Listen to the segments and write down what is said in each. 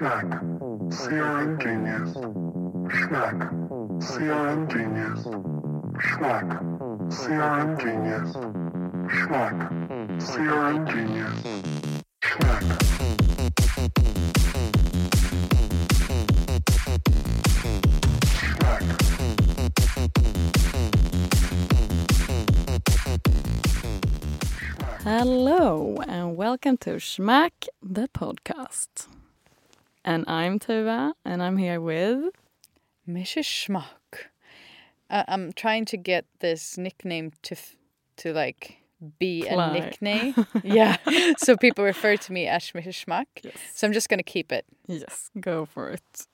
Schmack. CRM Genius. Schmack. CRM Genius. Schmack. CRM Genius. Schmack. CRM Genius. Schmack. Schmack. Hello and welcome to Schmack the podcast. And I'm Tova, and I'm here with Mrs. Schmuck. Uh, I'm trying to get this nickname to f- to like be a nickname. yeah. So people refer to me as Mrs. Schmuck. Yes. So I'm just gonna keep it. Yes, go for it.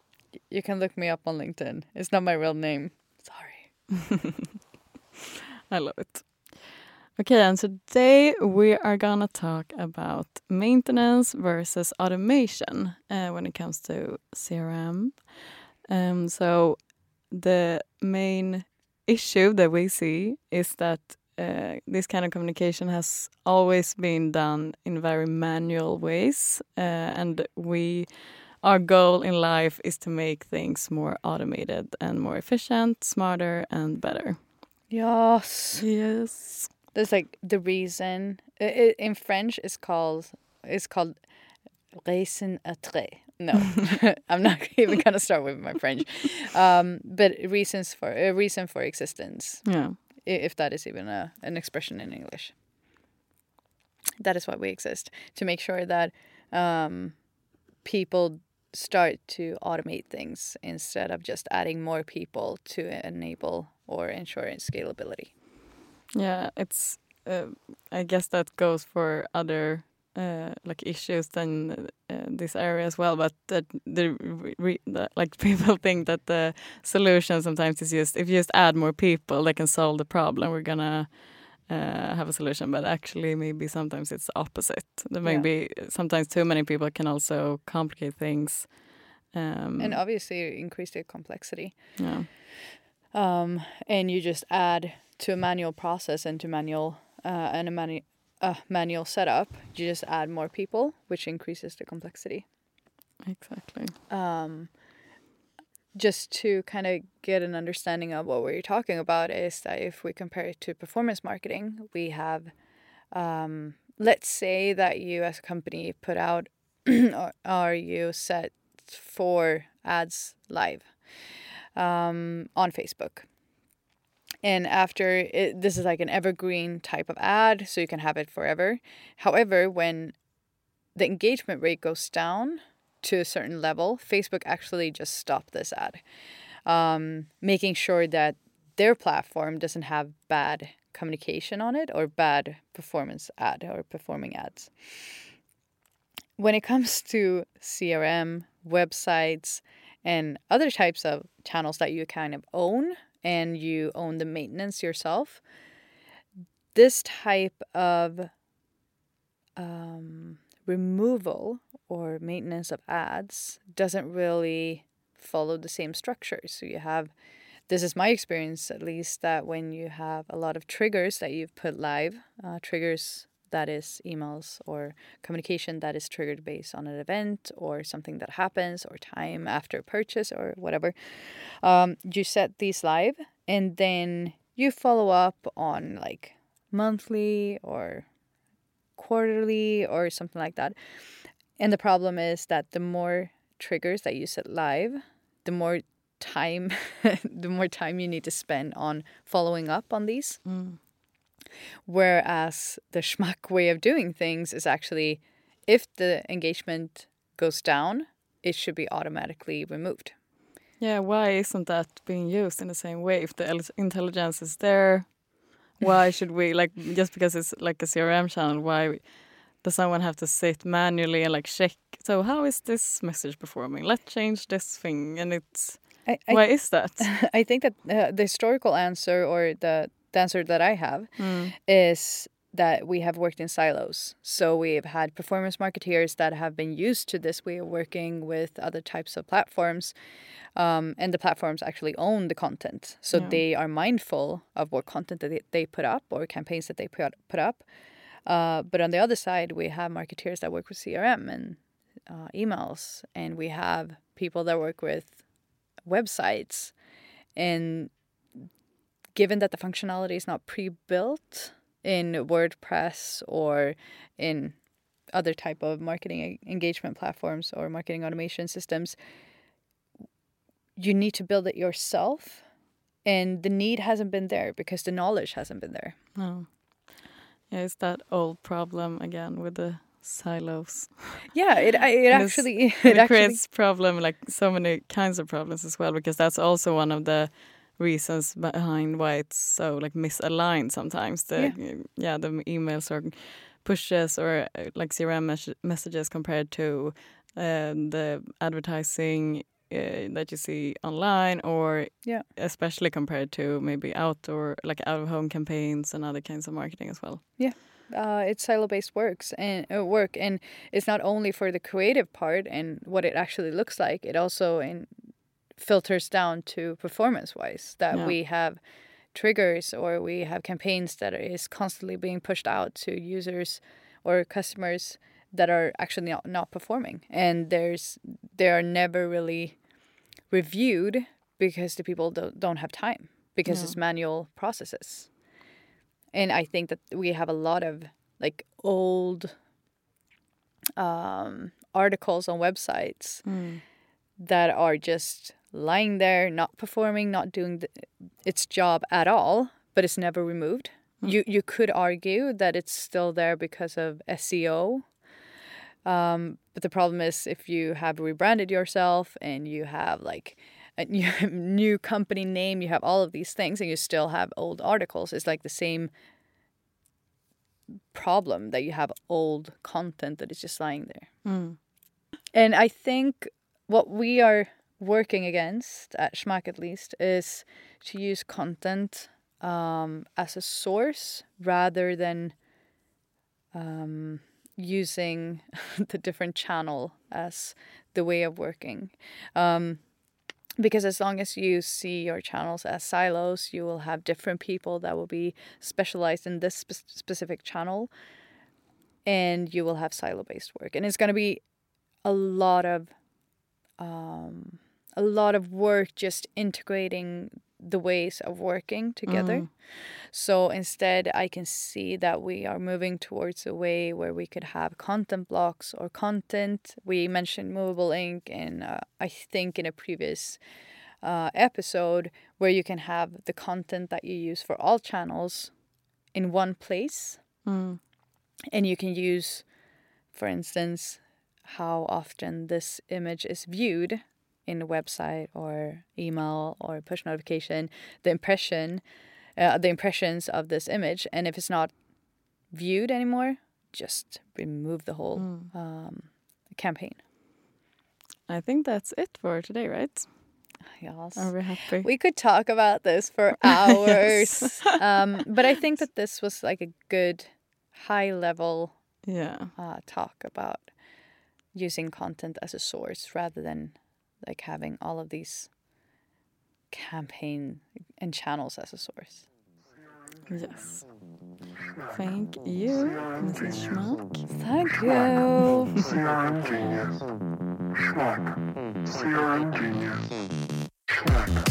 You can look me up on LinkedIn. It's not my real name. Sorry. I love it. Okay, and today we are gonna talk about maintenance versus automation uh, when it comes to CRM. Um, so the main issue that we see is that uh, this kind of communication has always been done in very manual ways, uh, and we our goal in life is to make things more automated and more efficient, smarter, and better. Yes. Yes. That's like the reason. i i in French, it's called it's called raison d'être. No, I'm not even gonna start with my French. Um, but reasons for a reason for existence. Yeah. if that is even a, an expression in English. That is why we exist to make sure that um, people start to automate things instead of just adding more people to enable or ensure scalability. Yeah, it's. Uh, I guess that goes for other uh, like issues than uh, this area as well. But that the, re- the like people think that the solution sometimes is just if you just add more people, they can solve the problem. We're gonna uh, have a solution, but actually maybe sometimes it's the opposite. There Yeah. maybe sometimes too many people can also complicate things. Um, And obviously increase the complexity. yeah, Um, and you just add to a manual process and to manual uh, and a manu- uh, manual setup, you just add more people, which increases the complexity. exactly. um, just to kind of get an understanding of what we're talking about is that if we compare it to performance marketing, we have, um, let's say that you as a company put out or, or you set four ads live um, on Facebook. And after it, this is like an evergreen type of ad, so you can have it forever. However, when the engagement rate goes down, to a certain level, Facebook actually just stopped this ad, um, making sure that their platform doesn't have bad communication on it or bad performance ad or performing ads. When it comes to CRM, websites, and other types of channels that you kind of own and you own the maintenance yourself, this type of um, removal or maintenance of ads doesn't really follow the same structure. So you have this is my experience at least that when you have a lot of triggers that you've put live, uh, triggers that is emails or communication that is triggered based on an event or something that happens or time after purchase or whatever, um, you set these live and then you follow up on like monthly or quarterly or something like that. And the problem is that the more triggers that you set live, the more time the more time you need to spend on following up on these. Mm. Whereas the schmuck way of doing things is actually if the engagement goes down, it should be automatically removed. Yeah, why isn't that being used in the same way? If the intelligence is there, why should we like just because it's like a CRM channel? Why does someone have to sit manually and like check? So how is this message performing? Let's change this thing, and it's I, why is that? I think that uh, the historical answer or the, answer that I have Mm. is that we have worked in silos. So we've had performance marketeers that have been used to this way of working with other types of platforms. Um, and the platforms actually own the content. So Yeah. they are mindful of what content that they, they put up or campaigns that they put, put up. Uh, but on the other side, we have marketeers that work with CRM and uh, emails and we have people that work with websites and given that the functionality is not pre-built in wordpress or in other type of marketing engagement platforms or marketing automation systems you need to build it yourself and the need hasn't been there because the knowledge hasn't been there No. Yeah, it's that old problem again with the silos. yeah it, I- it actually It, it actually creates problem like so many kinds of problems as well because that's also one of the reasons behind why it's so like misaligned sometimes. The yeah, the emails or pushes or uh, like CRM mes- messages compared to uh, the advertising uh, that you see online or Yeah. especially compared to maybe outdoor like out of home campaigns and other kinds of marketing as well. Yeah uh, it's silo based works and uh, work and it's not only for the creative part and what it actually looks like it also in filters down to performance wise that Yeah. we have triggers or we have campaigns that is constantly being pushed out to users or customers that are actually not, not performing and there's they are never really reviewed because the people don't, don't have time because No. it's manual processes and i think that we have a lot of like old um, articles on websites that are just lying there not performing not doing the, its job at all but it's never removed you you could argue that it's still there because of seo um, but the problem is if you have rebranded yourself and you have like a new, new company name, you have all of these things, and you still have old articles. It's like the same problem that you have old content that is just lying there. Mm. And I think what we are working against at Schmack at least is to use content um, as a source rather than um, using the different channel as the way of working. Um, because as long as you see your channels as silos, you will have different people that will be specialized in this spe- specific channel, and you will have silo based work. And it's going to be a lot of um, a lot of work just integrating the ways of working together. Mhm. So instead, I can see that we are moving towards a way where we could have content blocks or content. We mentioned movable ink in, uh, I think, in a previous uh, episode, where you can have the content that you use for all channels in one place, Mm. and you can use, for instance, how often this image is viewed in a website or email or push notification, the impression, uh, the impressions of this image, and if it's not viewed anymore, just remove the whole Mm. um, campaign. I think that's it for today, right? Yes. Are we happy? We could talk about this for hours, um, but I think that this was like a good high level yeah. uh, talk about using content as a source rather than like having all of these campaign and channels as a source. Yes. Thank you, Mrs. Schmuck. Thank you. CRM genius. Schmuck. CRM genius. Schmuck.